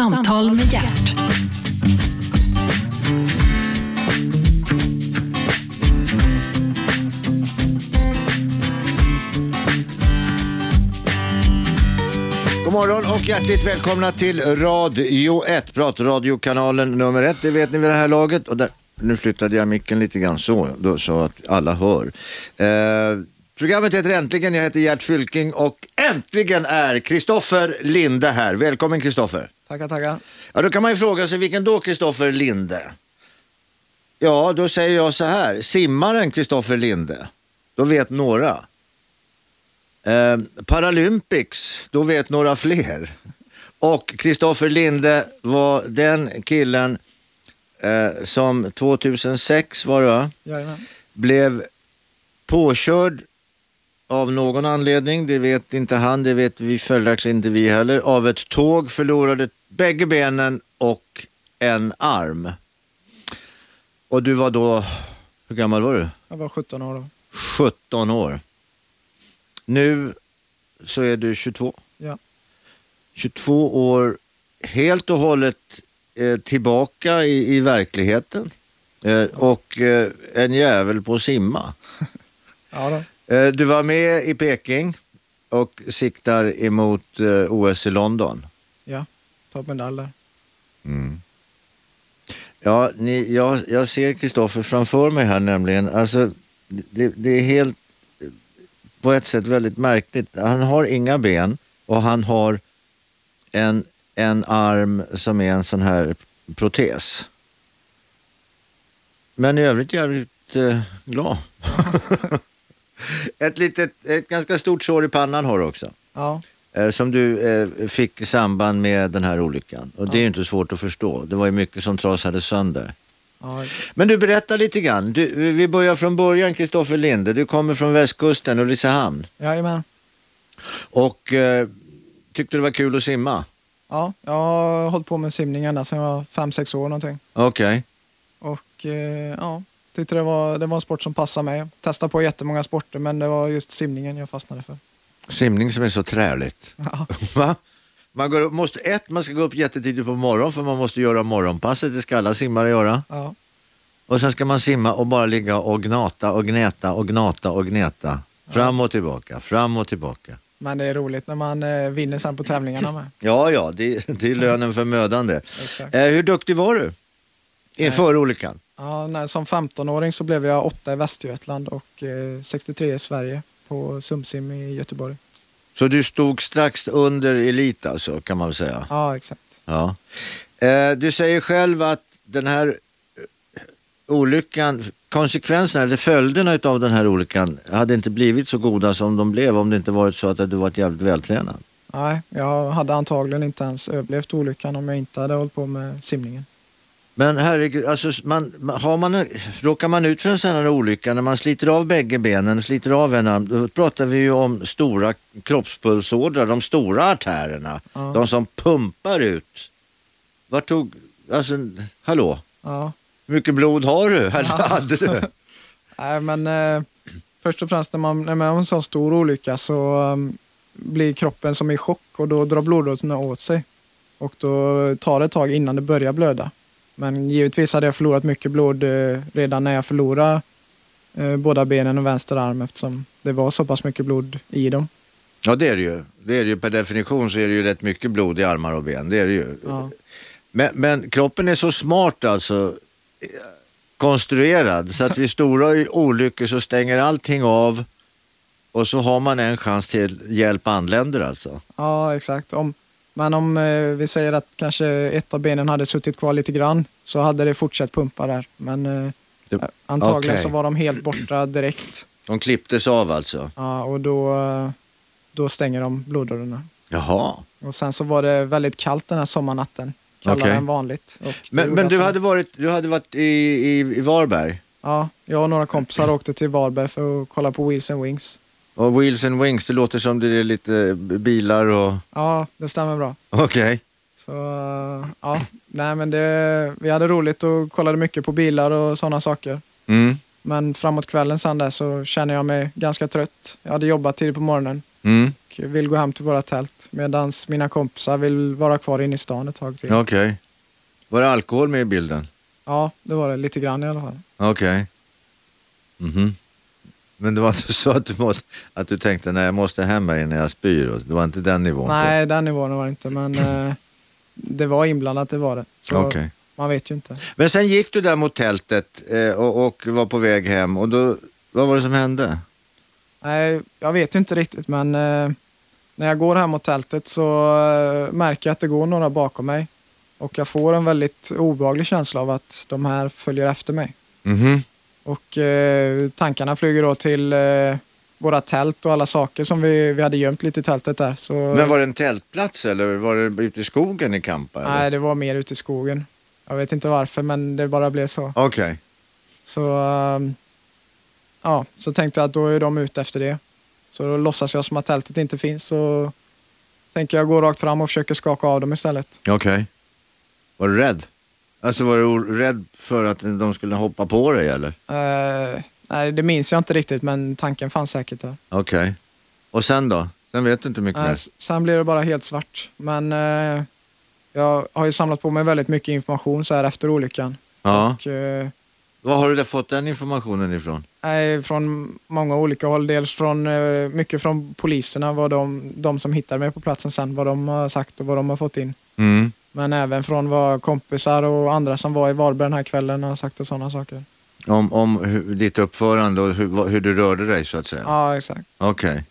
Samtal med hjärt. God morgon och hjärtligt välkomna till Radio 1, pratradiokanalen nummer 1. Det vet ni vid det här laget. Och där, nu flyttade jag micken lite grann så, då, så att alla hör. Eh, programmet heter Äntligen, jag heter Gert Fylking och äntligen är Kristoffer Linde här. Välkommen Kristoffer. Tackar, tackar. Ja, då kan man ju fråga sig, vilken då Kristoffer Linde? Ja, då säger jag så här, simmaren Kristoffer Linde, då vet några. Eh, Paralympics, då vet några fler. Och Kristoffer Linde var den killen eh, som 2006 var det? Jajamän. blev påkörd av någon anledning, det vet inte han, det vet vi följaktligen inte vi heller, av ett tåg, förlorade bägge benen och en arm. Och du var då, hur gammal var du? Jag var 17 år då. 17 år. Nu så är du 22. Ja. 22 år helt och hållet eh, tillbaka i, i verkligheten. Eh, och eh, en jävel på att simma. Ja då. Eh, Du var med i Peking och siktar emot eh, OS i London. Ja. Ta medalj där. Ja, ni, jag, jag ser Kristoffer framför mig här nämligen. Alltså, det, det är helt eh, på ett sätt väldigt märkligt. Han har inga ben och han har en, en arm som är en sån här protes. Men i övrigt jävligt eh, glad. ett, litet, ett ganska stort sår i pannan har du också. Ja. Eh, som du eh, fick i samband med den här olyckan. Och det är ju inte svårt att förstå. Det var ju mycket som trasade sönder. ja. Men du, berättar lite grann. Du, vi börjar från början, Kristoffer Linde. Du kommer från västkusten, Ulricehamn. Jajamän. Och eh, tyckte det var kul att simma? Ja, jag har hållit på med simning ända sedan jag var 5-6 år någonting. Okej. Och eh, ja, tyckte det var, det var en sport som passade mig. Testade på jättemånga sporter men det var just simningen jag fastnade för. Simning som är så träligt. Ja, Va? Man, går upp, måste, ett, man ska gå upp jättetidigt på morgonen för man måste göra morgonpasset. Det ska alla simmare göra. ja, Och sen ska man simma och bara ligga och gnata och gneta och gnata och gneta. Fram och tillbaka, fram och tillbaka. men det är roligt när man eh, vinner sen på tävlingarna med. Ja, ja, det, det är lönen för mödan det. Exakt. Eh, hur duktig var du? Inför olyckan? Ja, när, som 15-åring så blev jag åtta i Västergötland och eh, 63 i Sverige på Sumsim i Göteborg. Så du stod strax under elit alltså, kan man väl säga? Ja, exakt. Ja. Eh, du säger själv att den här eh, olyckan, konsekvenserna eller följderna av den här olyckan hade inte blivit så goda som de blev om det inte varit så att du varit jävligt vältränad. Nej, jag hade antagligen inte ens överlevt olyckan om jag inte hade hållit på med simningen. Men herregud, alltså, man, har man, råkar man ut för en sån här olycka när man sliter av bägge benen, sliter av en arm, då pratar vi ju om stora kroppspulsådror, de stora artärerna, Ja. de som pumpar ut. Vart tog, alltså, hallå, Ja. hur mycket blod har du? Eller Ja. hade du? Nej, men eh, först och främst när man är med om en sån stor olycka så um, blir kroppen som i chock och då drar blodådrorna åt sig. Och då tar det ett tag innan det börjar blöda. Men givetvis hade jag förlorat mycket blod eh, redan när jag förlorade eh, båda benen och vänster arm eftersom det var så pass mycket blod i dem. Ja det är det ju. Det är det ju. Per definition så är det ju rätt mycket blod i armar och ben. Det är det ju. Ja. Men, men kroppen är så smart alltså eh, konstruerad så att vid stora olyckor så stänger allting av och så har man en chans till hjälp anländer alltså. Ja, exakt. Om, men om eh, vi säger att kanske ett av benen hade suttit kvar lite grann så hade det fortsatt pumpa där. Men eh, Det- antagligen okej. så var de helt borta direkt. De klipptes av alltså. Ja, och då, eh, då stänger de blodådrorna. Jaha. Och sen så var det väldigt kallt den här sommarnatten. Kallare Okej. än vanligt. Men, men du de- hade varit, du hade varit i, i, i Varberg Ja, jag och några kompisar åkte till Varberg för att kolla på Wheels and Wings. Och Wheels and Wings, det låter som det är lite bilar och... Ja, det stämmer bra. Okej. Så eh, ja, nej men det, vi hade roligt och kollade mycket på bilar och sådana saker. Mm. Men framåt kvällen sen där så känner jag mig ganska trött. Jag hade jobbat tidigt på morgonen. Mm. och vill gå hem till våra tält. Medan mina kompisar vill vara kvar inne i stan ett tag till. Okej. Var det alkohol med i bilden? Ja, det var det. Lite grann i alla fall. Okej. Mhm. Men det var inte så att du, måste, att du tänkte nej jag måste hem här innan jag spyr? Det var inte den nivån? Nej, den nivån var det inte, men eh, det var inblandat, det var det. Så Okej. man vet ju inte. Men sen gick du där mot tältet eh, och, och var på väg hem och då, vad var det som hände? Nej, jag vet ju inte riktigt, men eh, när jag går hem mot tältet så eh, märker jag att det går några bakom mig. Och jag får en väldigt obehaglig känsla av att de här följer efter mig. Mhm. Och eh, tankarna flyger då till eh, våra tält och alla saker som vi, vi hade gömt lite i tältet där. Så, Men var det en tältplats eller var det ute i skogen i Kampa? eller? Nej, det var mer ute i skogen. Jag vet inte varför, men det bara blev så. Okej. Så, ehm, ja, så tänkte jag att då är de ute efter det. Så då låtsas jag som att tältet inte finns. Så tänker jag gå rakt fram och försöker skaka av dem istället. Okej. Var du rädd? Alltså var du rädd för att de skulle hoppa på dig eller? Eh, nej, det minns jag inte riktigt, men tanken fanns säkert där. Okej. Och sen då? Sen vet du inte mycket Eh, mer? s- sen blir det bara helt svart. Men eh, jag har ju samlat på mig väldigt mycket information så här efter olyckan. Ja. Och, eh, Var har du där fått den informationen ifrån? Nej, från många olika håll. Dels från, eh, mycket från poliserna, vad de, de som hittade mig på platsen sen, vad de har sagt och vad de har fått in. Mm. Men även från vad kompisar och andra som var i Varberg den här kvällen har sagt och sådana saker. Om, om hur, ditt uppförande och hur, hur du rörde dig så att säga? Ja, exakt. Okej.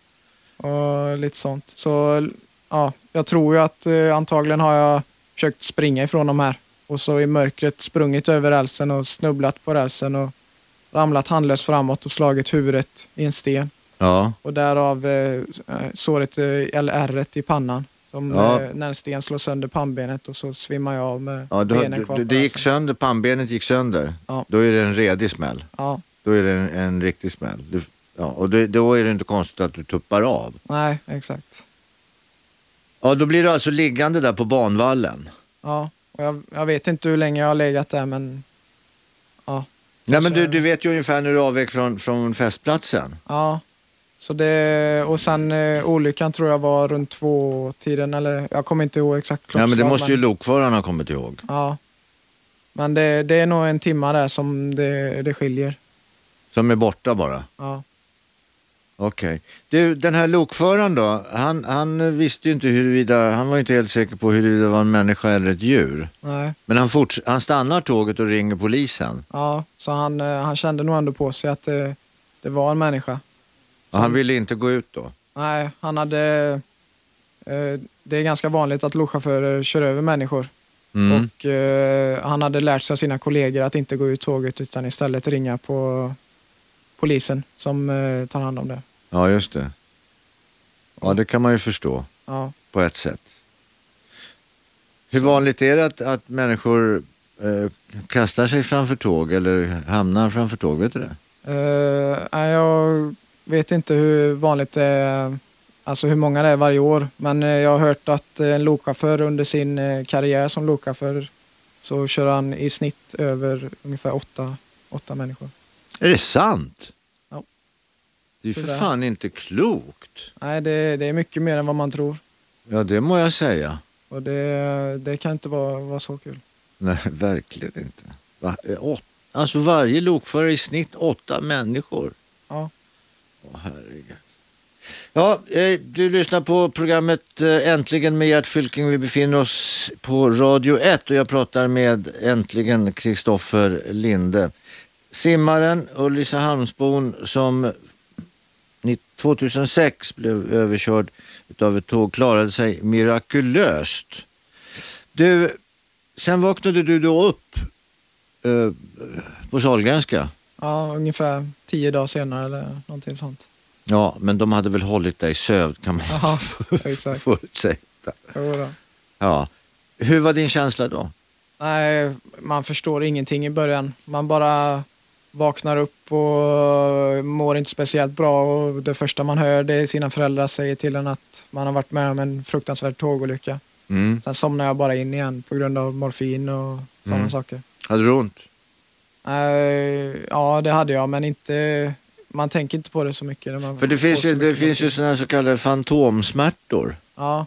Och lite sånt. Så ja, jag tror ju att eh, antagligen har jag försökt springa ifrån de här. Och så i mörkret sprungit över rälsen och snubblat på rälsen och ramlat handlöst framåt och slagit huvudet i en sten. Ja. Och därav eh, såret, eh, eller ärret i pannan. Som Ja. eh, när en sten slår sönder pannbenet och så svimmar jag av med ja du, benen kvar det gick sönder, pannbenet gick sönder. Ja. Då är det en redig smäll. Ja, Då är det en, en riktig smäll. Du, ja, och det, då är det inte konstigt att du tuppar av. nej, exakt. Ja, då blir du alltså liggande där på banvallen. Ja, och jag, jag vet inte hur länge jag har legat där men ja. Nej, men du, du vet ju ungefär när du avvek från, från festplatsen. Ja, så det, och sen eh, olyckan tror jag var runt två tiden eller jag kommer inte ihåg exakt Ja, men det måste ju lokföraren ha kommit ihåg. Ja, men det, det är nog en timma där som det, det skiljer. Som är borta bara. Ja, Okej. Du, den här lokföraren då, han, han visste ju inte huruvida, han var inte helt säker på huruvida det var en människa eller ett djur. nej, Men han, forts- han stannar tåget och ringer polisen. ja, så han, eh, han kände nog ändå på sig att det, det var en människa. Och han ville inte gå ut då. Nej, han hade... Eh, det är ganska vanligt att lokchaufförer kör över människor. Mm. Och eh, han hade lärt sig av sina kollegor att inte gå ut tåget utan istället ringa på polisen som eh, tar hand om det. Ja, just det. Ja, det kan man ju förstå Ja. på ett sätt. Hur vanligt är det att, att människor eh, kastar sig framför tåg eller hamnar framför tåg? Vet du det? Eh, jag vet inte hur vanligt det är, alltså hur många det är varje år. Men eh, jag har hört att eh, en lokchaufför under sin eh, karriär som lokchaufför så kör han i snitt över ungefär åtta, åtta människor. Är det sant? Ja. Det är för Tyvärr. fan inte klokt. Nej, det, det är mycket mer än vad man tror. Ja, det må jag säga. Och det, det kan inte vara, vara så kul. Nej, verkligen inte. Va? Åt- Alltså varje lokförare i snitt åtta människor. Ja. Åh, herregud. Ja, eh, du lyssnar på programmet eh, Äntligen med Gert Fylking. Vi befinner oss på Radio 1 och jag pratar med äntligen Kristoffer Linde. Simmaren Ulricehamnsbon som 2006 blev överkörd av ett tåg klarade sig mirakulöst. Du, sen vaknade du då upp eh, på Sahlgrenska. Ja, ungefär tio dagar senare eller någonting sånt. Ja, men de hade väl hållit dig sövd kan man Ja, exakt. förutsätta. Ja. Hur var din känsla då? Nej, man förstår ingenting i början. Man bara vaknar upp och mår inte speciellt bra och det första man hör det är sina föräldrar säger till en att man har varit med om en fruktansvärd tågolycka. Mm. Sen somnar jag bara in igen på grund av morfin och sådana Mm. saker. Hade du ont? Nej, ja, det hade jag, men inte, man tänker inte på det så mycket. För det finns ju, det finns ju sådana så kallade fantomsmärtor Ja.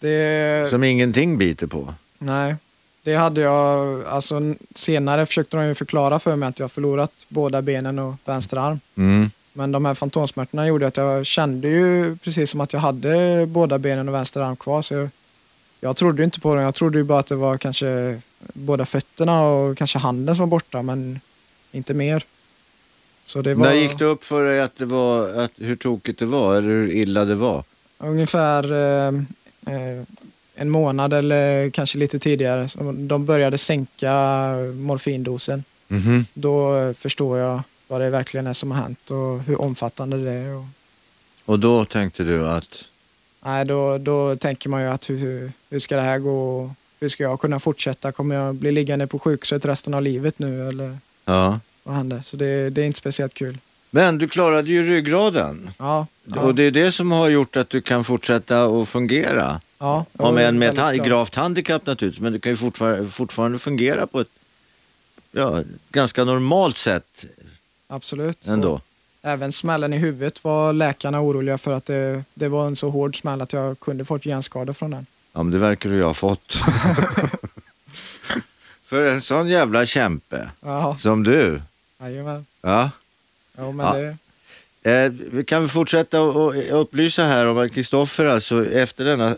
Det, som ingenting biter på. Nej, det hade jag, alltså senare försökte de ju förklara för mig att jag förlorat båda benen och vänster arm. Mm. Men de här fantomsmärtorna gjorde att jag kände ju precis som att jag hade båda benen och vänster arm kvar. Så jag, jag trodde inte på dem. Jag trodde ju bara att det var kanske båda fötterna och kanske handen som var borta, men inte mer. Så det var När gick det upp för dig att det var, att, hur tokigt det var eller hur illa det var? ungefär eh, eh, en månad eller kanske lite tidigare. De började sänka morfindosen. Mhm. Då eh, förstår jag vad det verkligen är som har hänt och hur omfattande det är. Och, Och då tänkte du att, nej, då, då tänker man ju att hur, hur ska det här gå? Hur ska jag kunna fortsätta? Kommer jag bli liggande på sjukhuset resten av livet nu eller ja. vad händer? Så det, det är inte speciellt kul. Men du klarade ju ryggraden. Ja, ja, Och det är det som har gjort att du kan fortsätta att fungera. ja, Om än med ett gravt handikapp naturligtvis, men du kan ju fortfarande, fortfarande fungera på ett ja, ganska normalt sätt Absolut. ändå. Och Även smällen i huvudet var läkarna oroliga för att det, det var en så hård smäll att jag kunde fått hjärnskador från den. Ja, men det verkar du ju ha fått. För en sån jävla kämpe Ja, som du. jajamän. Ja. Ja, men Ja. det, Eh, kan vi fortsätta och upplysa här om att Kristoffer alltså efter denna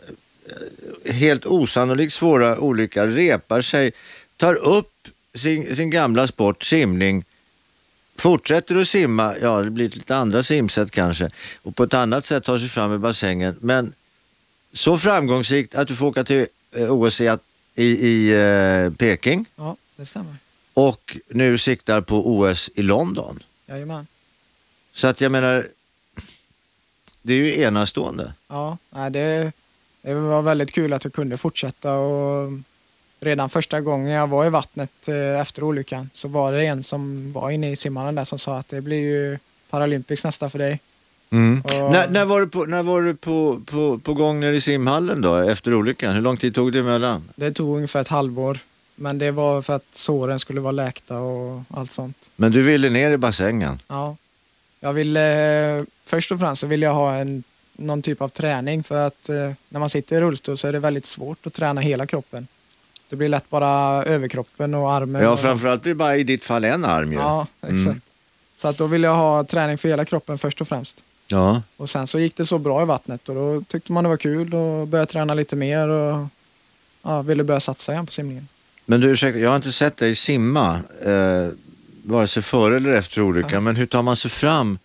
eh, helt osannolikt svåra olycka repar sig, tar upp sin, sin gamla sport, simning, fortsätter att simma, ja det blir lite andra simsätt kanske, och på ett annat sätt tar sig fram i bassängen. Men så framgångsrikt att du får åka till eh, OS i, i, i eh, Peking ja, det stämmer. och nu siktar på OS i London. Jajamän. Så att jag menar, det är ju enastående. Ja, det, det var väldigt kul att jag kunde fortsätta och redan första gången jag var i vattnet eh, efter olyckan så var det en som var inne i simhallen där som sa att det blir ju Paralympics nästa för dig. Mm. Och- När, när var du, på, när var du på, på, på gång nere i simhallen då, efter olyckan? Hur lång tid tog det emellan? Det tog ungefär ett halvår. Men det var för att såren skulle vara läkta och allt sånt. Men du ville ner i bassängen? Ja. Jag ville, först och främst så ville jag ha en, någon typ av träning för att eh, när man sitter i rullstol så är det väldigt svårt att träna hela kroppen. Det blir lätt bara överkroppen och armen. Ja, och, framförallt blir det bara i ditt fall en arm ju. Ja, exakt. Mm. Så att då ville jag ha träning för hela kroppen först och främst. Ja. Och sen så gick det så bra i vattnet och då tyckte man det var kul och började träna lite mer och ja, ville börja satsa igen på simningen. Men du, ursäkta, jag har inte sett dig simma, eh, vare sig före eller efter olyckan, men hur tar man sig fram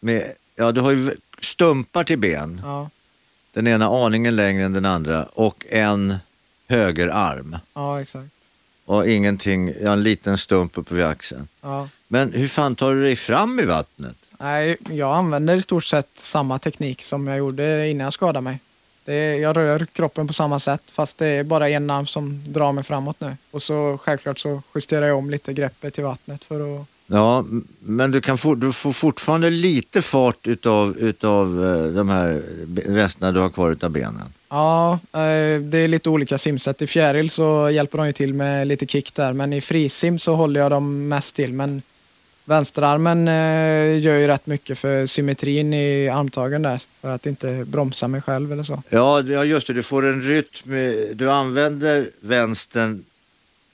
med, ja du har ju stumpar till ben, Ja, den ena aningen längre än den andra och en högerarm ja exakt. och ingenting, ja, en liten stump uppe vid axeln. Ja. Men hur fan tar du dig fram i vattnet? Nej, jag använder i stort sett samma teknik som jag gjorde innan jag skadade mig. Det är, jag rör kroppen på samma sätt fast det är bara en arm som drar mig framåt nu. Och så självklart så justerar jag om lite greppet i vattnet för att... Ja, men du, kan for, du får fortfarande lite fart utav, utav eh, de här resterna du har kvar utav benen. Ja, eh, det är lite olika simsätt. I fjäril så hjälper de ju till med lite kick där men i frisim så håller jag dem mest till. Men vänsterarmen eh, gör ju rätt mycket för symmetrin i armtagen där för att inte bromsa mig själv eller så. Ja, just det. Du får en rytm. Du använder vänstern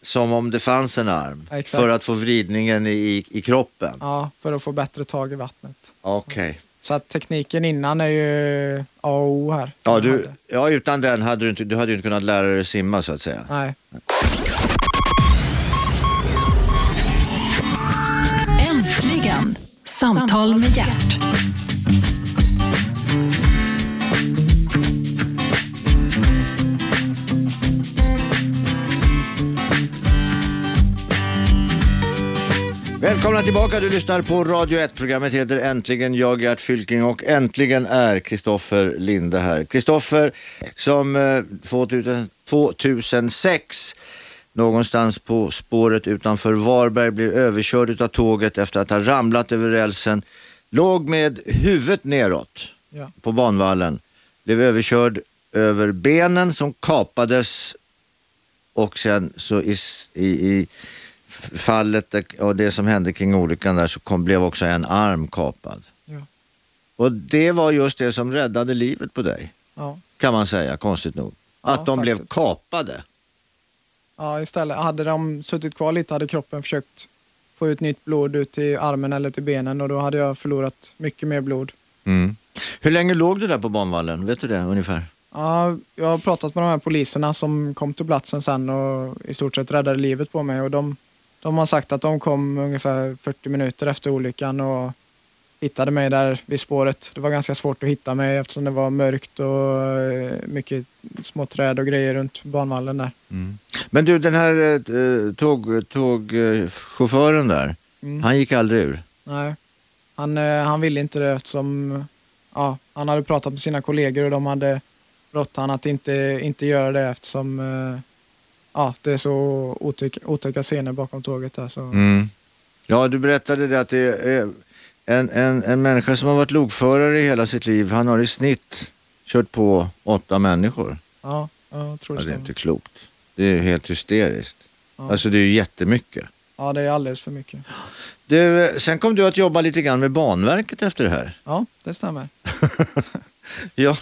som om det fanns en arm Exakt. för att få vridningen i, i kroppen. Ja, för att få bättre tag i vattnet. Okej. Så att tekniken innan är ju A och O här. Ja, du, hade. ja, utan den hade du inte, du hade inte kunnat lära dig simma så att säga. Nej. Äntligen! Samtal med hjärt. Välkomna tillbaka, du lyssnar på Radio 1. Programmet heter Äntligen jag Gert Fylking och äntligen är Kristoffer Linde här. Kristoffer som eh, 2000, 2006 någonstans på spåret utanför Varberg blir överkörd av tåget efter att ha ramlat över rälsen. Låg med huvudet neråt Ja. på banvallen. Blev överkörd över benen som kapades och sen så i, i, i fallet och det som hände kring olyckan där så kom, blev också en arm kapad. Ja. Och det var just det som räddade livet på dig, Ja. kan man säga, konstigt nog. Ja, Att de blev faktiskt. kapade. Ja, istället. Hade de suttit kvar lite hade kroppen försökt få ut nytt blod ut till armen eller till benen och då hade jag förlorat mycket mer blod. Mm. Hur länge låg du där på banvallen? Vet du det ungefär? Ja, jag har pratat med de här poliserna som kom till platsen sen och i stort sett räddade livet på mig och de, de har sagt att de kom ungefär 40 minuter efter olyckan och hittade mig där vid spåret. Det var ganska svårt att hitta mig eftersom det var mörkt och eh, mycket små träd och grejer runt banvallen där. Men du, den här eh, tåg, tågchauffören där, Mm. han gick aldrig ur? Nej, han, eh, han ville inte det eftersom ja, han hade pratat med sina kollegor och de hade rått han att inte, inte göra det eftersom eh, ja, det är så otäck, otäcka scener bakom tåget. Där, så. Mm. Ja, du berättade det att det är en, en, en människa som har varit lokförare i hela sitt liv, han har i snitt kört på åtta människor. Ja, jag tror Ja, det det är inte klokt. Det är helt hysteriskt. Ja. Alltså det är ju jättemycket. Ja, det är alldeles för mycket. Du, sen kom du att jobba lite grann med Banverket efter det här. Ja, det stämmer. Ja,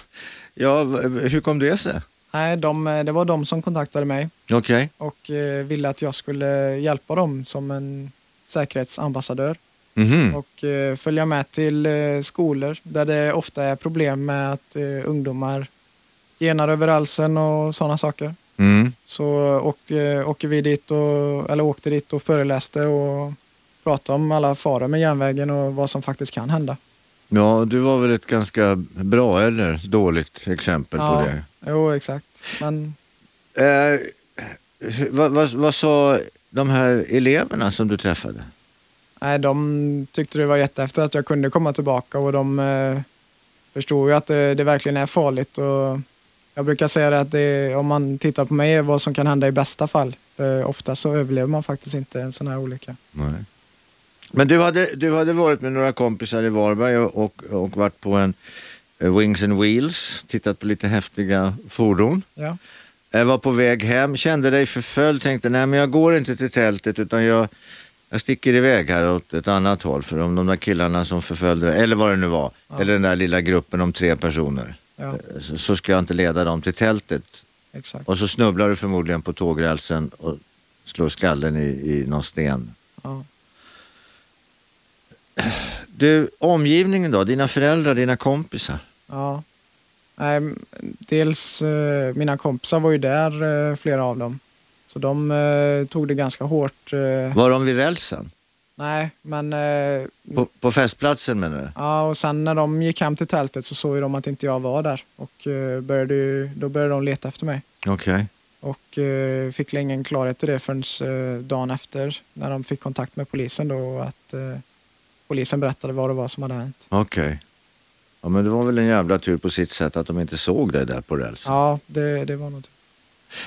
ja hur kom det sig? Nej, de, eh, det var de som kontaktade mig Okej. och eh, ville att jag skulle hjälpa dem som en säkerhetsambassadör. Mhm. och eh, följa med till eh, skolor där det ofta är problem med att eh, ungdomar genar över halsen och sådana saker. Mm. Så åkte, åker vi dit och, eller åkte dit och föreläste och pratade om alla faror med järnvägen och vad som faktiskt kan hända. Ja, du var väl ett ganska bra eller dåligt exempel på Ja. det. Jo, exakt. Men Eh, vad, vad, vad sa de här eleverna som du träffade? nej, de tyckte det var jättehäftigt att jag kunde komma tillbaka och de eh, förstod ju att det, det verkligen är farligt. Och jag brukar säga det att det, om man tittar på mig vad som kan hända i bästa fall. För ofta så överlever man faktiskt inte en sån här olycka. Nej. Men du hade, du hade varit med några kompisar i Varberg och, och, och varit på en eh, Wings and Wheels, tittat på lite häftiga fordon. Ja. Jag var på väg hem, kände dig förföljd, tänkte nej men jag går inte till tältet utan jag, jag sticker iväg här åt ett annat håll för om de där killarna som förföljde dig, eller vad det nu var, eller den där lilla gruppen om tre personer, ja, eh, så, så ska jag inte leda dem till tältet. exakt. Och så snubblar du förmodligen på tågrälsen och slår skallen i, i någon sten. Ja. Du, omgivningen då? Dina föräldrar, dina kompisar? Ja. Nej, dels eh, mina kompisar var ju där, eh, flera av dem. Så de eh, tog det ganska hårt. Eh, Var de vid rälsen? nej, men eh, På, på festplatsen menar du? ja, och sen när de gick hem till tältet så såg ju de att inte jag var där och eh, började, ju- då började de leta efter mig. Okej. Och eh, fick ingen klarhet i det förrän dagen efter när de fick kontakt med polisen då och att polisen berättade vad det var som hade hänt. Okej. Ja men det var väl en jävla tur på sitt sätt att de inte såg dig där på rälsen. Ja, det, det var.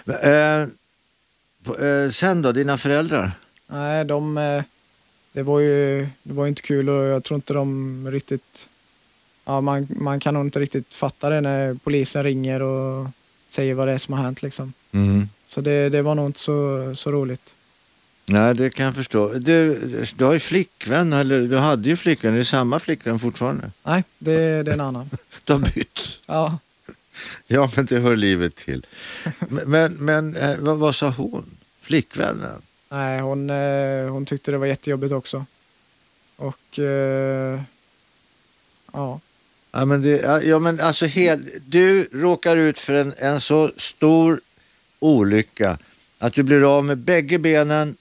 Men, eh, eh, sen då, dina föräldrar? Nej, de, eh, det var ju det var inte kul och jag tror inte de riktigt... Ja, man, man kan nog inte riktigt fatta det när polisen ringer och säger vad det är som har hänt. Liksom. Mm. Så det, det var nog inte så, så roligt. Nej, det kan jag förstå. Du, du har ju flickvän, eller du hade ju flickvän. Är det samma flickvän fortfarande? Nej, det, det är en annan. Du har bytt. Ja, Ja, men det hör livet till. Men, men, eh, vad, vad sa hon? Flickvännen? nej, hon, eh, hon tyckte det var jättejobbigt också. Och eh, ja, Ja, men, det, ja, men alltså hel, du råkar ut för en, en så stor olycka att du blir av med bägge benen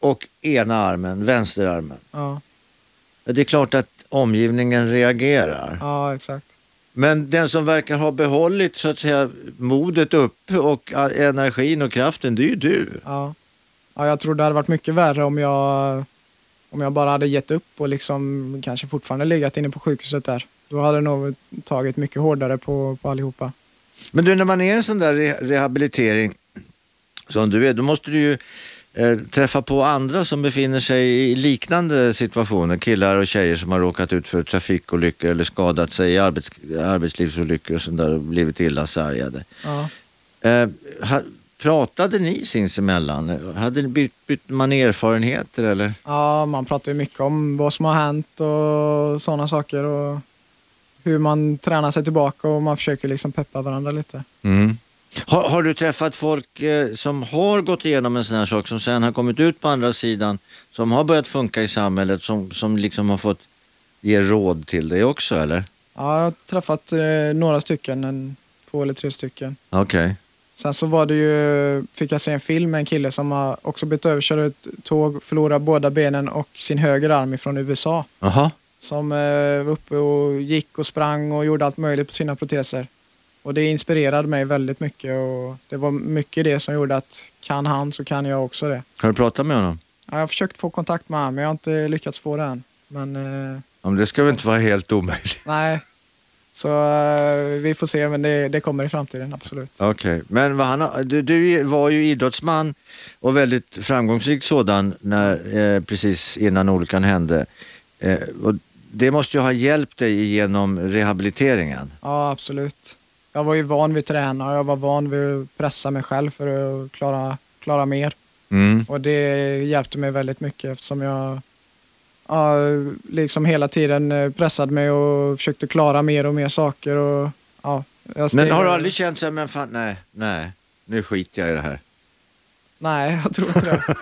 och ena armen, vänsterarmen. ja, Det är klart att omgivningen reagerar. ja exakt. Men den som verkar ha behållit så att säga modet uppe och energin och kraften, det är ju du. Ja. ja, jag tror det hade varit mycket värre om jag, om jag bara hade gett upp och liksom kanske fortfarande legat inne på sjukhuset där. Då hade det nog tagit mycket hårdare på, på allihopa. Men du, när man är i en sån där re- rehabilitering som du är, då måste du ju träffa på andra som befinner sig i liknande situationer. Killar och tjejer som har råkat ut för trafikolyckor eller skadat sig i arbets, arbetslivsolyckor och sånt där och blivit illa sargade. Ja. Eh, ha, pratade ni sinsemellan? Hade bytt, bytt man erfarenheter eller? Ja, man pratar ju mycket om vad som har hänt och sådana saker. Och hur man tränar sig tillbaka och man försöker liksom peppa varandra lite. Mm. Har, har, du träffat folk eh, som har gått igenom en sån här sak som sen har kommit ut på andra sidan, som har börjat funka i samhället, som, som liksom har fått ge råd till dig också eller? Ja, jag har träffat eh, några stycken, en, två eller tre stycken. Okej. Okay. Sen så var det ju, fick jag se en film med en kille som har också blivit överkörd av ett tåg, förlorat båda benen och sin höger arm ifrån USA. Aha. Som eh, var uppe och gick och sprang och gjorde allt möjligt på sina proteser. Och det inspirerade mig väldigt mycket och det var mycket det som gjorde att kan han så kan jag också det. Har du pratat med honom? Ja, jag har försökt få kontakt med honom men jag har inte lyckats få det än. Men, eh, ja, men det ska väl inte vara helt omöjligt? Nej, så uh, vi får se, men det, det kommer i framtiden, absolut. Okej, okay. men vad han, du, du, var ju idrottsman och väldigt framgångsrik sådan när, eh, precis innan olyckan hände. Eh, och det måste ju ha hjälpt dig genom rehabiliteringen? Ja, absolut. Jag var ju van vid träna och jag var van vid att pressa mig själv för att klara, klara mer. Mm. Och det hjälpte mig väldigt mycket eftersom jag ja, liksom hela tiden eh, pressade mig och försökte klara mer och mer saker. Och, ja, men har du aldrig känt så här, men fan, nej, nej, nu skiter jag i det här? Nej, jag tror inte det.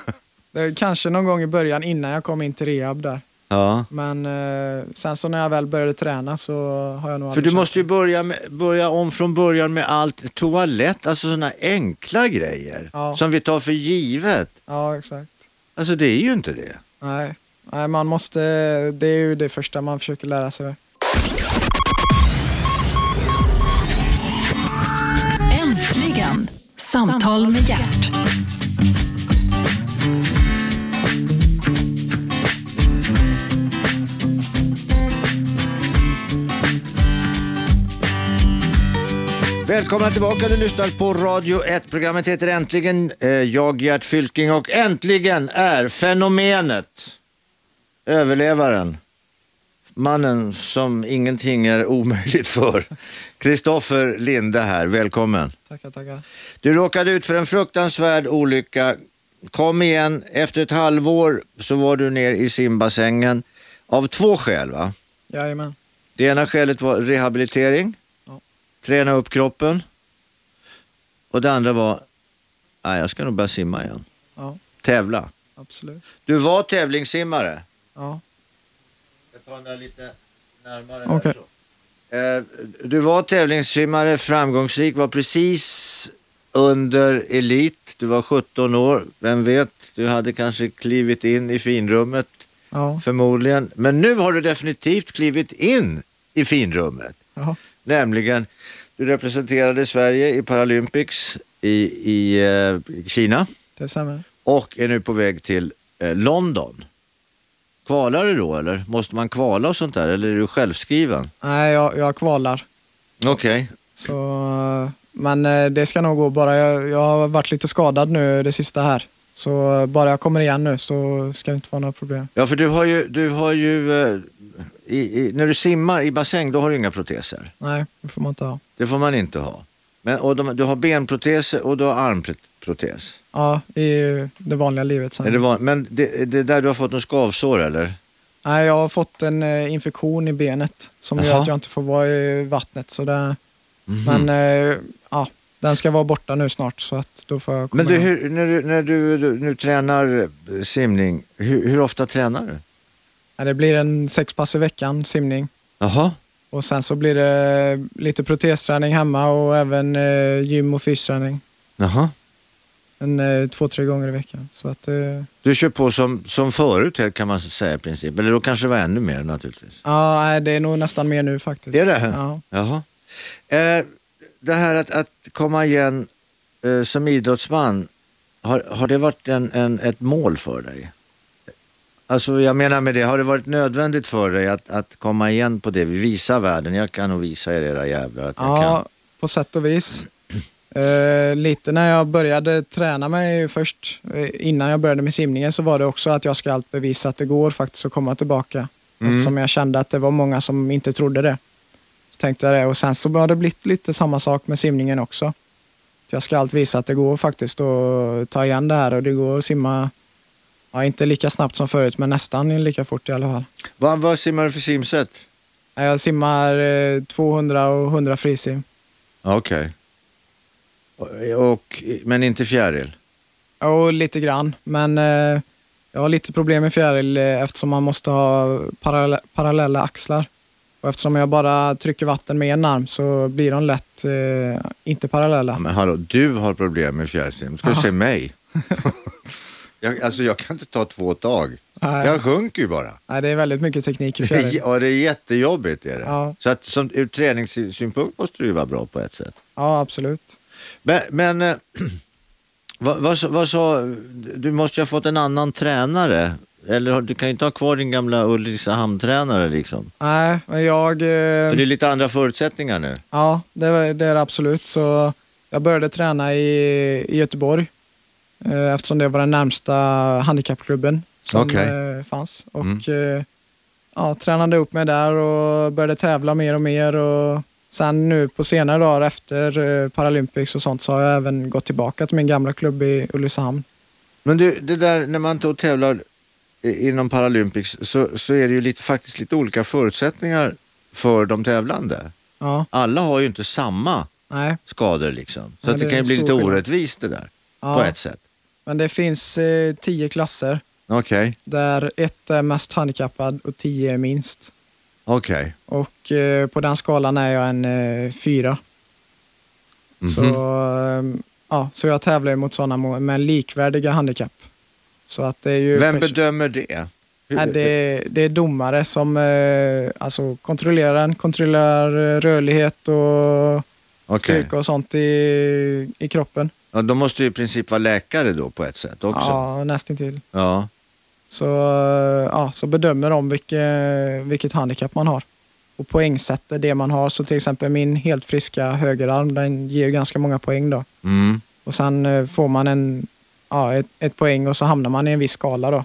det kanske någon gång i början innan jag kom in till rehab där. Ja. Men eh, sen så när jag väl började träna så har jag nog För du måste ju börja, med, börja om från början med allt, toalett, alltså sådana enkla grejer ja. som vi tar för givet. Ja, exakt. Alltså det är ju inte det. Nej. Nej, man måste, det är ju det första man försöker lära sig. Äntligen! Samtal med hjärt. Välkomna tillbaka, du lyssnar på Radio 1. Programmet heter Äntligen. Eh, jag Gert Fylking och äntligen är fenomenet överlevaren, mannen som ingenting är omöjligt för. Kristoffer Linde här, välkommen. Tackar, tackar. Du råkade ut för en fruktansvärd olycka. Kom igen, efter ett halvår så var du ner i simbassängen av två skäl va? Jajamän. Det ena skälet var rehabilitering. Träna upp kroppen. Och det andra var, nej jag ska nog börja simma igen. Ja. Tävla. Absolut. Du var tävlingssimmare? Ja. Jag tar den lite närmare. Okay. Eh, du var tävlingssimmare, framgångsrik, var precis under elit. Du var 17 år, vem vet, du hade kanske klivit in i finrummet ja. förmodligen. Men nu har du definitivt klivit in i finrummet. Ja. Nämligen, du representerade Sverige i Paralympics i, i eh, Kina. Det stämmer. Och är nu på väg till eh, London. Kvalar du då eller? Måste man kvala och sånt där eller är du självskriven? Nej, jag, jag kvalar. Okej. Okay. men eh, det ska nog gå bara. Jag, jag har varit lite skadad nu det sista här. Så bara jag kommer igen nu så ska det inte vara några problem. Ja, för du har ju, du har ju eh, i, i, när du simmar i bassäng då har du inga proteser. Nej, det får man inte ha. Det får man inte ha. Men, och de, du har benproteser och du har armprotes? Ja, i det vanliga livet. Sen. Är det van, men det, det där du har fått något skavsår eller? Nej, jag har fått en eh, infektion i benet som Aha. gör att jag inte får vara i vattnet. Så det, mm -hmm. Men eh, ja, den ska vara borta nu snart så att då får jag Men du, hur, när, du, när du, du, nu tränar simning, hur, hur ofta tränar du? Ja, det blir en sex pass i veckan simning. Jaha. Och sen så blir det lite protesträning hemma och även eh, gym och fysträning. Jaha. En, eh, två, tre gånger i veckan. Så att, eh... Du kör på som, som förut kan man säga i princip. Eller då kanske det var ännu mer naturligtvis. Ja, det är nog nästan mer nu faktiskt. Är det? Ja. Jaha. Eh, det här att, att komma igen eh, som idrottsman, har, har det varit en, en, ett mål för dig? Alltså jag menar med det, har det varit nödvändigt för dig att, att komma igen på det? Vi visar världen, jag kan nog visa er era jävlar att jag ja, kan. på sätt och vis. Uh, lite när jag började träna mig först, uh, innan jag började med simningen, så var det också att jag ska allt bevisa att det går faktiskt att komma tillbaka. Mm. Eftersom jag kände att det var många som inte trodde det. Så tänkte jag det och sen så har det blivit lite samma sak med simningen också. jag ska allt visa att det går faktiskt att ta igen det här och det går att simma, ja, inte lika snabbt som förut, men nästan lika fort i alla fall. Vad, vad simmar du för simsätt? Jag simmar eh, 200 och 100 frisim. Okej. Och, och, men inte fjäril? Och lite grann, men eh, jag har lite problem med fjäril eh, eftersom man måste ha parallella, parallella axlar. Och eftersom jag bara trycker vatten med en arm så blir de lätt eh, inte parallella. Ja, men hallå, du har problem med fjärrsim. Ska du se mig? jag, alltså jag kan inte ta två tag. Nej. Jag sjunker ju bara. Nej, det är väldigt mycket teknik i fjäril. ja, det är jättejobbigt. Är det. Ja. Så att, som, ur träningssynpunkt måste du ju vara bra på ett sätt. Ja, absolut. Men, men eh, vad, vad, vad sa, du måste ju ha fått en annan tränare. Eller du kan ju inte ha kvar din gamla Ulricehamn-tränare liksom. Nej, men jag... eh, För det är lite andra förutsättningar nu. Ja, det, det är det absolut. Så jag började träna i, i Göteborg eftersom det var den närmsta handikappklubben som Okej. eh, fanns. Och eh, ja, tränade upp mig där och började tävla mer och mer. Och sen nu på senare dagar efter eh, Paralympics och sånt så har jag även gått tillbaka till min gamla klubb i Ulricehamn. Men du, det där när man då tävlar inom Paralympics så, så är det ju lite, faktiskt lite olika förutsättningar för de tävlande. Ja, Alla har ju inte samma nej. skador liksom. Så att det det kan ju bli lite orättvist det där Ja, på ett sätt. Men det finns eh, tio klasser Okej, där ett är mest handikappad och tio är minst. okej. Och eh, på den skalan är jag en eh, fyra. Mhm. Så, eh, ja, så jag tävlar ju mot sådana med likvärdiga handikapp. Så att det är ju Vem pers- bedömer det? Hur- Nej, det, det är domare som eh, alltså kontrollerar den, kontrollerar eh, rörlighet och Okej. styrka och sånt i, i kroppen. Ja, de måste ju i princip vara läkare då på ett sätt också. Ja, nästintill. Ja. Så, eh, ja, så bedömer de vilket, vilket handikapp man har. Och poängsätter det man har. Så till exempel min helt friska högerarm, den ger ju ganska många poäng då. Mm. Och sen eh, får man en, ja, ett, ett poäng och så hamnar man i en viss skala då.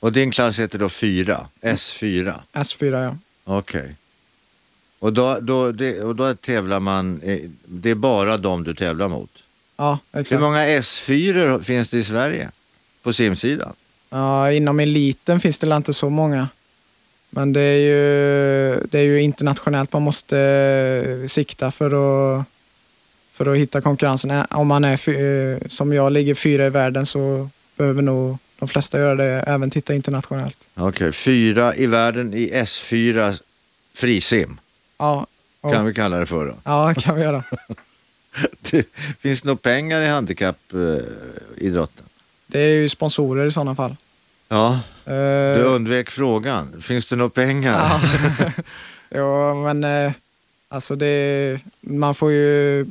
Och din klass heter då 4, S4. S4 ja. Okej. Och, då, då, det, och då tävlar man, det är bara de du tävlar mot. Ja, Hur exakt. många S4 finns det i Sverige på simsidan? Ja, inom eliten finns det inte så många. Men det är ju, det är ju internationellt man måste eh, sikta för att, för att hitta konkurrensen. Om man är, eh, som jag, ligger fyra i världen så behöver nog de flesta göra det, även titta internationellt. Okej, fyra i världen i S4 frisim Ja, och, kan vi kalla det för då. ja kan vi göra. Det finns nog pengar i handikappidrotten. Det är ju sponsorer i sådana fall. Ja, Eh, du undvek frågan. Finns det nog pengar? Ja, men eh, alltså det, man får ju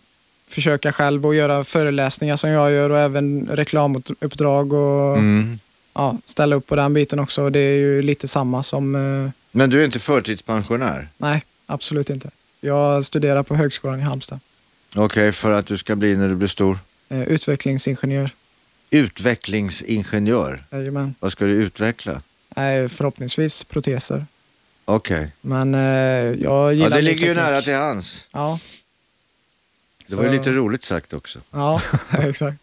försöka själv och göra föreläsningar som jag gör och även reklamuppdrag och Mm. ja, ställa upp på den biten också. Det är ju lite samma som, eh, Men du är inte förtidspensionär? nej absolut inte. Jag studerar på högskolan i Halmstad. Okej, för att du ska bli när du blir stor? Eh, utvecklingsingenjör. Utvecklingsingenjör. Jajamän. Vad ska du utveckla? Förhoppningsvis proteser. Okej. Men eh, jag Ja, gillar det ny ligger ju nära till hands. Ja. Det var ju Så- lite roligt sagt också. Ja, exakt.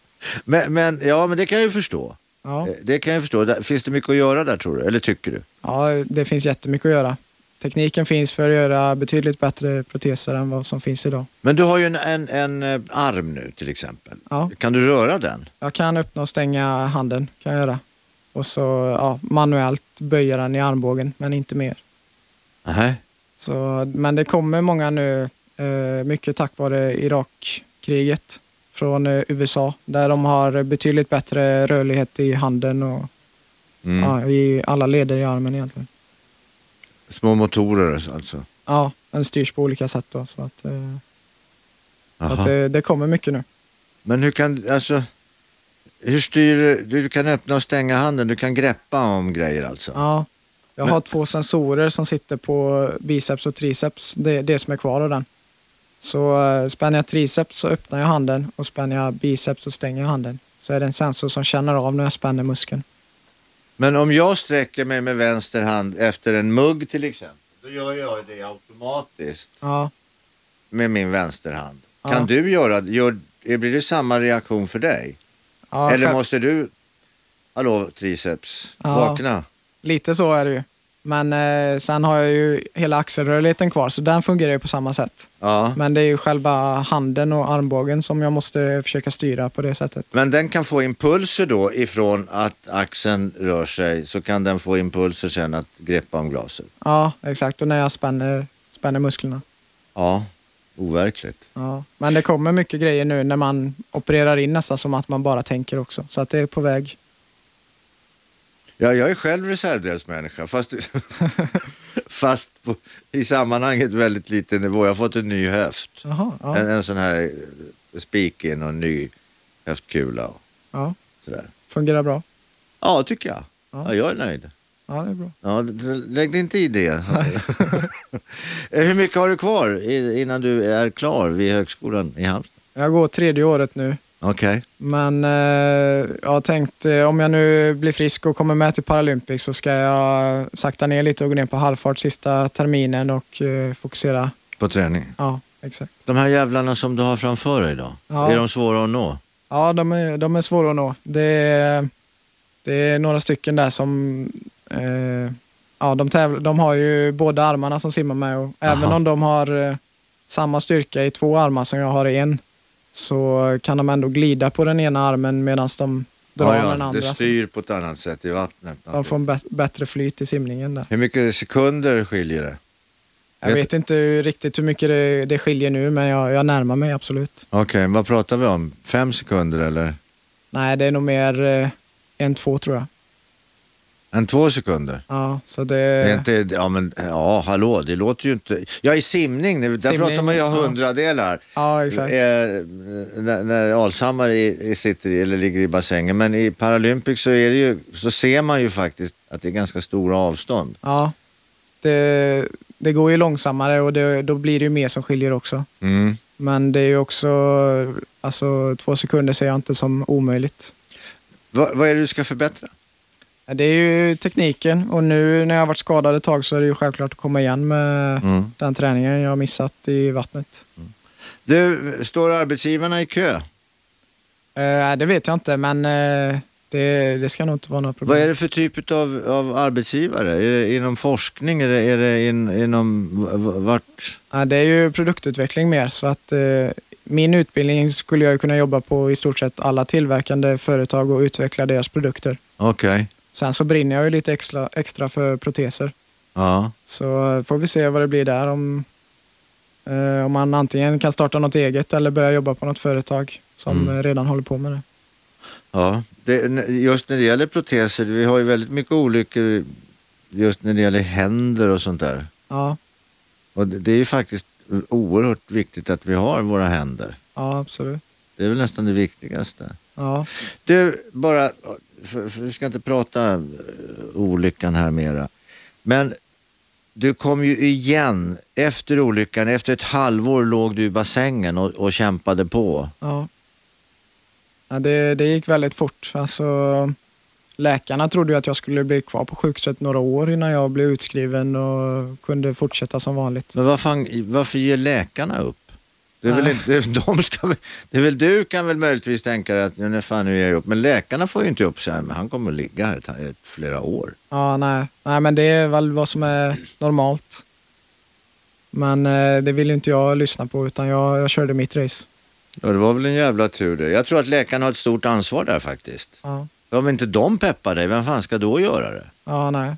Men, men, ja, men det kan jag ju förstå. Ja. Eh, Det kan jag förstå. Finns det mycket att göra där tror du? Eller tycker du? Ja, det finns jättemycket att göra. Tekniken finns för att göra betydligt bättre proteser än vad som finns idag. Men du har ju en, en, en eh, arm nu till exempel. Ja. Kan du röra den? Jag kan öppna och stänga handen, kan jag göra. Och så ja, manuellt böja den i armbågen, men inte mer. Nej. Så, men det kommer många nu, eh, mycket tack vare Irakkriget från eh, USA, där de har betydligt bättre rörlighet i handen och Mm. ja, i alla leder i armen egentligen. Små motorer alltså. Ja, den styrs på olika sätt då, så att, eh, så att det, det kommer mycket nu. Men hur kan, alltså, hur styr du? Du kan öppna och stänga handen, du kan greppa om grejer alltså? Ja, jag Men- har två sensorer som sitter på biceps och triceps. Det det som är kvar av den. Så eh, spänner jag triceps så öppnar jag handen och spänner jag biceps så stänger jag handen. Så är det en sensor som känner av när jag spänner muskeln. Men om jag sträcker mig med vänster hand efter en mugg till exempel, då gör jag det automatiskt Ja, med min vänsterhand. Ja. Kan du göra, gör, blir det samma reaktion för dig? Ja, Eller måste du, hallå triceps, vakna? Lite så är det ju. Men eh, sen har jag ju hela axelrörligheten kvar, så den fungerar ju på samma sätt. Ja. Men det är ju själva handen och armbågen som jag måste försöka styra på det sättet. Men den kan få impulser då ifrån att axeln rör sig så kan den få impulser sen att greppa om glaset. Ja, exakt. Och när jag spänner, spänner musklerna. Ja, overkligt. Ja. Men det kommer mycket grejer nu när man opererar in nästan som att man bara tänker också. Så att det är på väg. Ja, jag är själv reservdelsmänniska fast, fast på, i sammanhanget väldigt liten nivå. Jag har fått en ny höft. Jaha, ja. En, en sån här eh, spik in och en ny höftkula och ja. sådär. Fungerar bra. Ja, tycker jag. Ja. Ja, jag är nöjd. Ja, det är bra. Ja, lägg dig inte i det. Eh, Hur mycket har du kvar innan du är klar vid högskolan i Halmstad? Jag går tredje året nu. Okej. Men eh, jag har tänkt, eh, om jag nu blir frisk och kommer med till Paralympics så ska jag sakta ner lite och gå ner på halvfart sista terminen och eh, fokusera. På träning. Ja, exakt. De här jävlarna som du har framför dig då? Ja. Är de svåra att nå? Ja, de är, de är svåra att nå. Det är, det är några stycken där som... Eh, ja, de, tävlar, de har ju båda armarna som simmar med och även Aha. om de har eh, samma styrka i två armar som jag har i en så kan de ändå glida på den ena armen medan de drar med den andra. det styr på ett annat sätt i vattnet. De får en bättre flyt i simningen där. Hur mycket sekunder skiljer det? Jag Vet- vet inte riktigt hur mycket det, det skiljer nu men jag, jag närmar mig absolut. Okej, vad pratar vi om? Fem sekunder eller? Nej, det är nog mer eh, en, två tror jag. En två sekunder? Ja, så det... Det är inte, ja men ja, hallå, det låter ju inte... Ja, i simning, där Simning, pratar man ju om ja. hundradelar. Ja, exakt. Eh, när, när Alshammar i sitter i, eller ligger i bassängen. Men i Paralympics så, är det ju, så ser man ju faktiskt att det är ganska stora avstånd. Ja, det, det går ju långsammare och det, då blir det ju mer som skiljer också. Mm. Men det är ju också, alltså två sekunder ser jag inte som omöjligt. Va, vad är det du ska förbättra? Det är ju tekniken och nu när jag har varit skadad ett tag så är det ju självklart att komma igen med Mm. den träningen jag har missat i vattnet. Du, står arbetsgivarna i kö? Eh, det vet jag inte men eh, det, det ska nog inte vara några problem. Vad är det för typ av, av arbetsgivare? Är det inom forskning? Är det, är det in, inom vart? Ja, det är ju produktutveckling mer så att eh, min utbildning skulle jag kunna jobba på i stort sett alla tillverkande företag och utveckla deras produkter. Okej. Sen så brinner jag ju lite extra, extra för proteser. Ja. Så får vi se vad det blir där. Om, eh, om man antingen kan starta något eget eller börja jobba på något företag som Mm. eh, redan håller på med det. ja. Det, just när det gäller proteser, vi har ju väldigt mycket olyckor just när det gäller händer och sånt där. Ja, Och det, det är ju faktiskt oerhört viktigt att vi har våra händer. ja absolut. Det är väl nästan det viktigaste. Ja, Du, bara, för, för vi ska inte prata eh, olyckan här mera. Men du kom ju igen efter olyckan. Efter ett halvår låg du i bassängen och, och kämpade på. ja. ja det, det gick väldigt fort. Alltså, läkarna trodde ju att jag skulle bli kvar på sjukhuset några år innan jag blev utskriven och kunde fortsätta som vanligt. Men vad fan, varför ger läkarna upp? Det är, väl inte, de ska, det är väl du kan väl möjligtvis tänka dig att nu fan nu ger jag upp. Men läkarna får ju inte upp sig här, men han kommer att ligga här ett, ett, flera år. Ja, nej. nej, men det är väl vad som är normalt. Men eh, det vill ju inte jag lyssna på utan jag, jag körde mitt race. Ja, det var väl en jävla tur det. Jag tror att läkarna har ett stort ansvar där faktiskt. Ja, Om inte de peppar dig, vem fan ska då göra det? ja nej.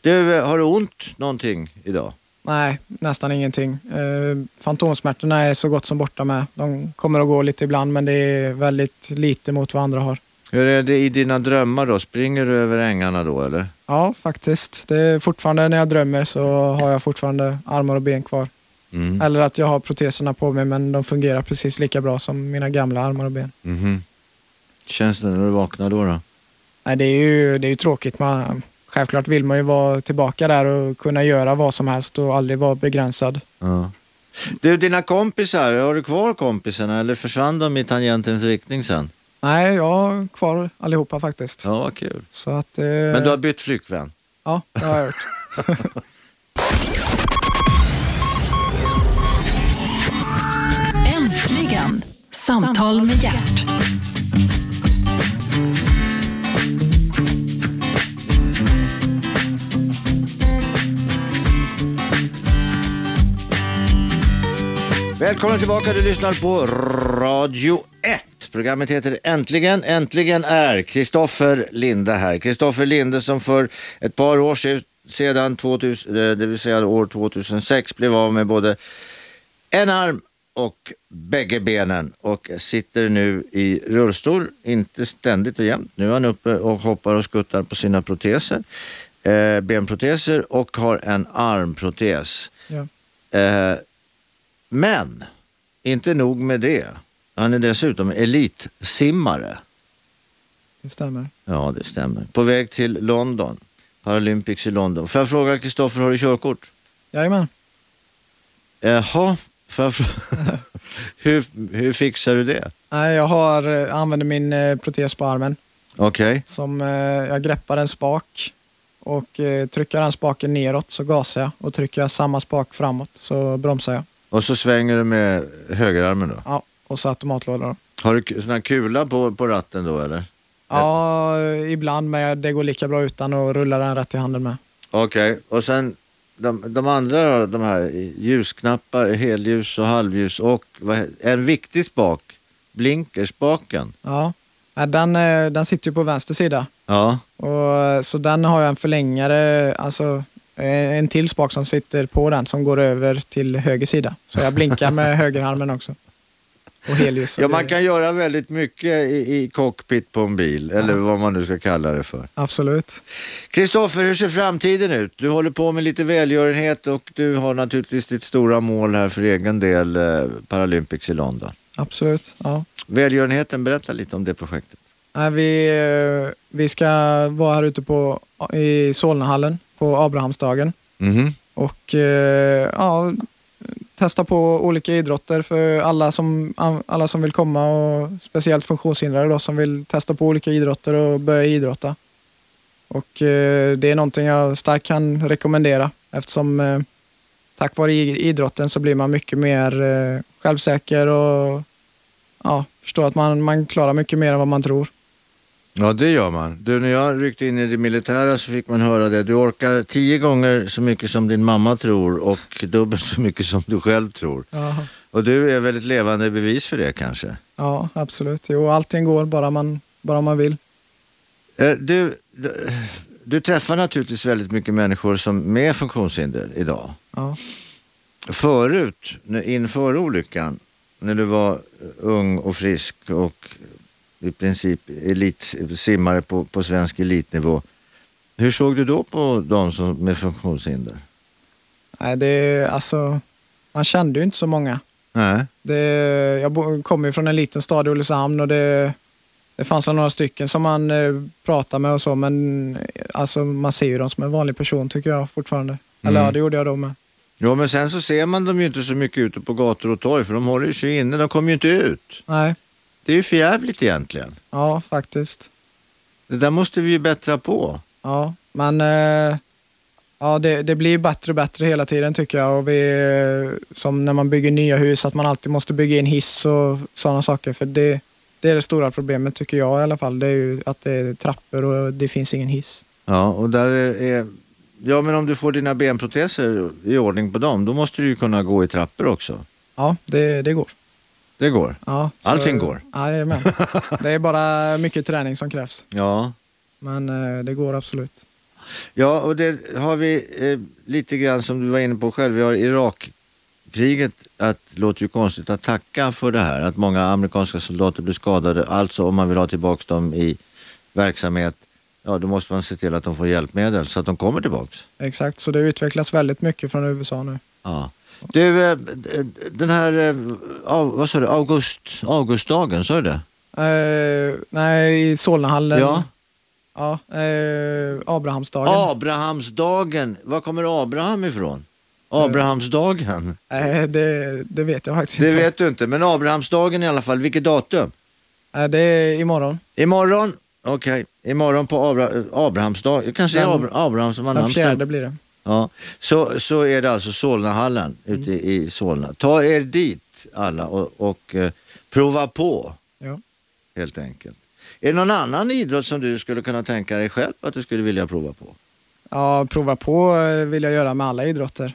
Du, har du ont någonting idag? Nej, nästan ingenting. Eh, fantomsmärtorna är så gott som borta med. De kommer att gå lite ibland men det är väldigt lite mot vad andra har. Hur är det i dina drömmar då? Springer du över ängarna då eller? Ja, faktiskt. Det är fortfarande när jag drömmer så har jag fortfarande armar och ben kvar. Mm. Eller att jag har proteserna på mig men de fungerar precis lika bra som mina gamla armar och ben. Mhm. Känns det när du vaknar då? då? Nej, det är ju, det är ju tråkigt. Man, självklart vill man ju vara tillbaka där och kunna göra vad som helst och aldrig vara begränsad. Ja. Du, dina kompisar, har du kvar kompisarna eller försvann de i tangentens riktning sen? Nej, jag har kvar allihopa faktiskt. Ja, vad kul. Så att, eh, Men du har bytt flickvän? Ja, det har jag gjort. Äntligen! Samtal med hjärt. Välkommen tillbaka, du lyssnar på Radio 1. Programmet heter Äntligen. Äntligen är Kristoffer Linde här. Kristoffer Linde som för ett par år se- sedan, 2000, eh, det vill säga år 2006, blev av med både en arm och bägge benen och sitter nu i rullstol, inte ständigt och jämt. Nu är han uppe och hoppar och skuttar på sina proteser, eh, benproteser och har en armprotes. Ja. Eh, men inte nog med det. Han är dessutom elitsimmare. Det stämmer. Ja, det stämmer. På väg till London. Paralympics i London. Får jag fråga Kristoffer, har du körkort? Jajamän. Jaha, får jag frå- hur, hur fixar du det? Nej, jag har, eh, använder min eh, protes på armen. Okej, Som, eh, jag greppar en spak och trycker den spaken neråt så gasar jag och trycker jag samma spak framåt så bromsar jag. Och så svänger du med högerarmen då. Ja, och så automatlåda då. Har du sån här kula på, på ratten då eller? Ja, ibland men det går lika bra utan att rulla den rätt i handen med. Okej, och sen de, de andra då, de här ljusknappar, helljus och halvljus och vad, en viktig spak, blinkerspaken. Ja, den, eh, den sitter ju på vänster sida. Ja, Och, så den har jag en förlängare, alltså en till spak som sitter på den som går över till höger sida. Så jag blinkar med högerarmen också. Och helljus. ja man kan göra väldigt mycket i, i cockpit på en bil, eller vad man nu ska kalla det för. Absolut. Kristoffer, hur ser framtiden ut? Du håller på med lite välgörenhet och du har naturligtvis ditt stora mål här för egen del, eh, Paralympics i London. Absolut. Ja. Välgörenheten, berätta lite om det projektet. Vi, eh, vi ska vara här ute på, i Solnahallen på Abrahamsdagen Mhm. och eh, ja, testa på olika idrotter för alla som, alla som vill komma och speciellt funktionshindrade då, som vill testa på olika idrotter och börja idrotta. Och eh, det är någonting jag starkt kan rekommendera eftersom eh, tack vare idrotten så blir man mycket mer eh, självsäker och ja, förstår att man, man klarar mycket mer än vad man tror. Ja, det gör man. Du, när jag ryckte in i det militära så fick man höra det. Du orkar tio gånger så mycket som din mamma tror och dubbelt så mycket som du själv tror. Ja, Och du är väl ett levande bevis för det kanske? ja absolut. Jo, allting går bara man, bara man vill. Eh, Du, du, du träffar naturligtvis väldigt mycket människor som med funktionshinder idag. Ja. Förut, inför olyckan, när du var ung och frisk och i princip elitsimmare på, på svensk elitnivå. Hur såg du då på de som med funktionshinder? Nej, det, alltså, man kände ju inte så många. Nej. Det, jag kommer ju från en liten stad i Ulricehamn och det, det fanns några stycken som man eh, pratade med och så, men eh, alltså, man ser ju dem som en vanlig person tycker jag fortfarande. Eller Mm. ja, det gjorde jag då med. Jo, men sen så ser man dem ju inte så mycket ute på gator och torg för de håller sig inne, de kommer ju inte ut. Nej, Det är ju för jävligt egentligen. ja faktiskt. Det där måste vi ju bättra på. Ja, men eh, ja, det, det blir bättre och bättre hela tiden tycker jag. Och vi, eh, som när man bygger nya hus, att man alltid måste bygga in hiss och sådana saker. För det, det är det stora problemet tycker jag i alla fall. Det är ju att det är trappor och det finns ingen hiss. Ja, och där är, är... Ja, men om du får dina benproteser i ordning på dem, då måste du ju kunna gå i trappor också. Ja, det, det går. Det går. Ja, så- Allting går. Jajamän. Det är bara mycket träning som krävs. Ja. Men eh, det går absolut. Ja, och det har vi eh, lite grann som du var inne på själv. Vi har Irakkriget, att det låter ju konstigt att tacka för det här. Att många amerikanska soldater blir skadade. Alltså om man vill ha tillbaka dem i verksamhet, ja då måste man se till att de får hjälpmedel så att de kommer tillbaks. Exakt, så det utvecklas väldigt mycket från USA nu. Ja. Du, eh, den här, eh, vad sa du, august, augustdagen, sa du det? Eh, nej, i Solnahallen. Ja. Ja, eh, Abrahamsdagen. Abrahamsdagen, var kommer Abraham ifrån? Abrahamsdagen? Nej, det, det vet jag faktiskt Det inte. vet du inte, men Abrahamsdagen i alla fall, vilket datum? Det är imorgon. Imorgon, okej, imorgon på Abra, Abrahamsdag, kanske är Den- Abra, Abraham som Den namnsdag. fjärde blir det. Ja. Så, så är det alltså Solnahallen ute i Solna. Ta er dit alla och, och eh, prova på Ja. helt enkelt. Är det någon annan idrott som du skulle kunna tänka dig själv att du skulle vilja prova på? Ja, prova på eh, vill jag göra med alla idrotter.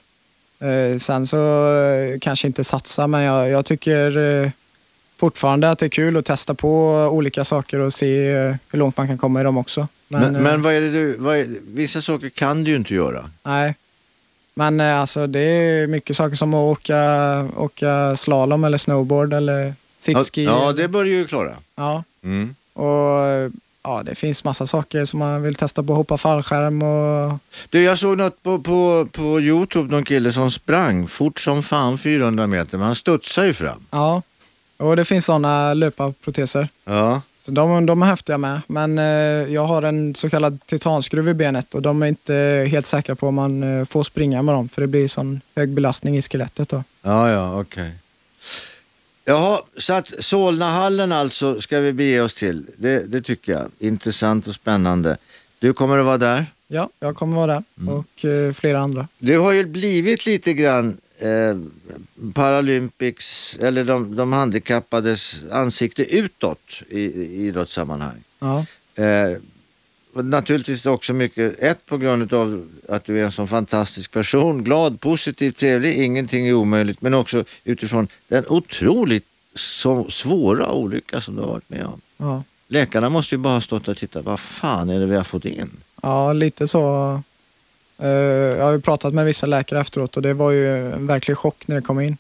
Eh, sen så eh, kanske inte satsa, men jag, jag tycker eh, fortfarande att det är kul att testa på olika saker och se eh, hur långt man kan komma i dem också. Men, eh, men vad är det du, vad är, vissa saker kan du ju inte göra. Nej. Men eh, alltså det är mycket saker som att åka, åka slalom eller snowboard eller Ja, sitski. ja, det bör du ju klara. Ja, Mm. och eh, ja, det finns massa saker som man vill testa på. Hoppa fallskärm och Du, jag såg något på, på, på Youtube, någon kille som sprang fort som fan 400 meter, men han studsade ju fram. ja. Och det finns sådana löparproteser. Ja. Så de, de är häftiga med. Men eh, jag har en så kallad titanskruv i benet och de är inte helt säkra på om man eh, får springa med dem för det blir sån hög belastning i skelettet. Då. Ja, ja, okej. Jaha, så att Solnahallen alltså ska vi bege oss till. Det, det tycker jag. Intressant och spännande. Du kommer att vara där. Ja, jag kommer vara där Mm. och eh, flera andra. Du har ju blivit lite grann eh, Paralympics, eller de, de handikappades ansikte utåt i, i idrottssammanhang. Ja, Eh, naturligtvis också mycket, ett på grund av att du är en sån fantastisk person, glad, positiv, trevlig, ingenting är omöjligt, men också utifrån den otroligt så svåra olycka som du har varit med om. ja. Läkarna måste ju bara ha stått och tittat, vad fan är det vi har fått in? ja lite så. Eh, jag har ju pratat med vissa läkare efteråt och det var ju en verklig chock när det kom in.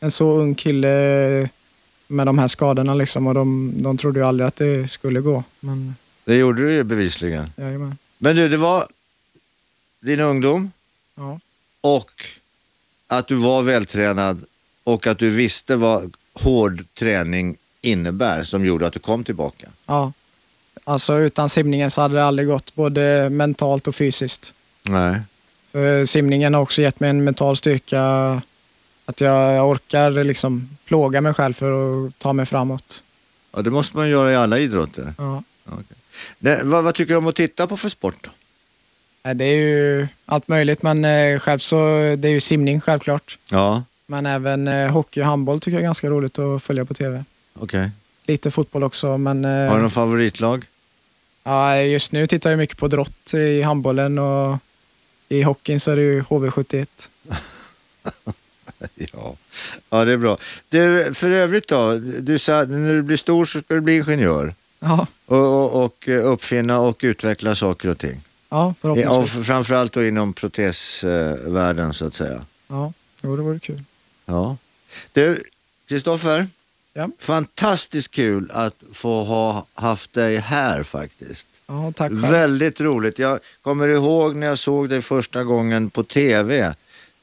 En så ung kille med de här skadorna liksom och de, de trodde ju aldrig att det skulle gå. Men Det gjorde du ju bevisligen. jajamän. Men du, det var din ungdom Ja. och att du var vältränad och att du visste vad hård träning innebär som gjorde att du kom tillbaka. Ja. Alltså utan simningen så hade det aldrig gått, både mentalt och fysiskt. Nej. För simningen har också gett mig en mental styrka, att jag, orkar liksom plåga mig själv för att ta mig framåt. Ja, det måste man göra i alla idrotter. Ja. Okej. Nej, vad, vad tycker du om att titta på för sport då? Nej, Det är ju allt möjligt, men eh, själv så det är ju simning självklart. Ja, Men även eh, hockey och handboll tycker jag är ganska roligt att följa på tv. okej. Lite fotboll också, men eh, Har du någon favoritlag? ja, just nu tittar jag mycket på drott i handbollen och i hockeyn så är det ju HV71. Ja. ja, det är bra. Du, för övrigt då, du sa när du blir stor så ska du bli ingenjör Ja, och, och, och uppfinna och utveckla saker och ting. Ja, förhoppningsvis. och framförallt då inom protesvärlden så att säga. Ja, jo, det vore kul. Ja. Du, Kristoffer. Ja. Fantastiskt kul att få ha haft dig här faktiskt. Ja, tack själv. Väldigt roligt. Jag kommer ihåg när jag såg dig första gången på tv.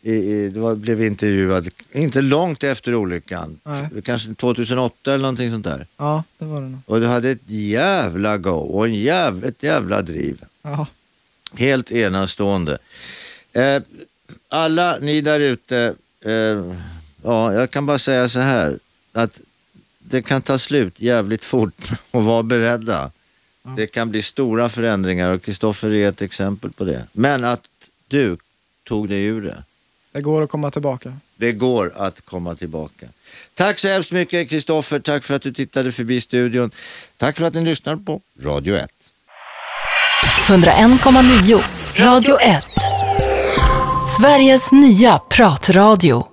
I, i, det var, blev intervjuad, inte långt efter olyckan. Nej. Kanske 2008 eller någonting sånt där. Ja, det var det nog. Och du hade ett jävla go och en jävla, ett jävla driv. Ja, Helt enastående. Eh, alla ni där ute, eh, ja, jag kan bara säga så här att det kan ta slut jävligt fort och var beredda. Det kan bli stora förändringar och Kristoffer är ett exempel på det. Men att du tog dig ur det. det går att komma tillbaka. Det går att komma tillbaka. Tack så hemskt mycket Kristoffer. Tack för att du tittade förbi studion. Tack för att ni lyssnar på Radio 1. 101,9 Radio 1. Sveriges nya pratradio.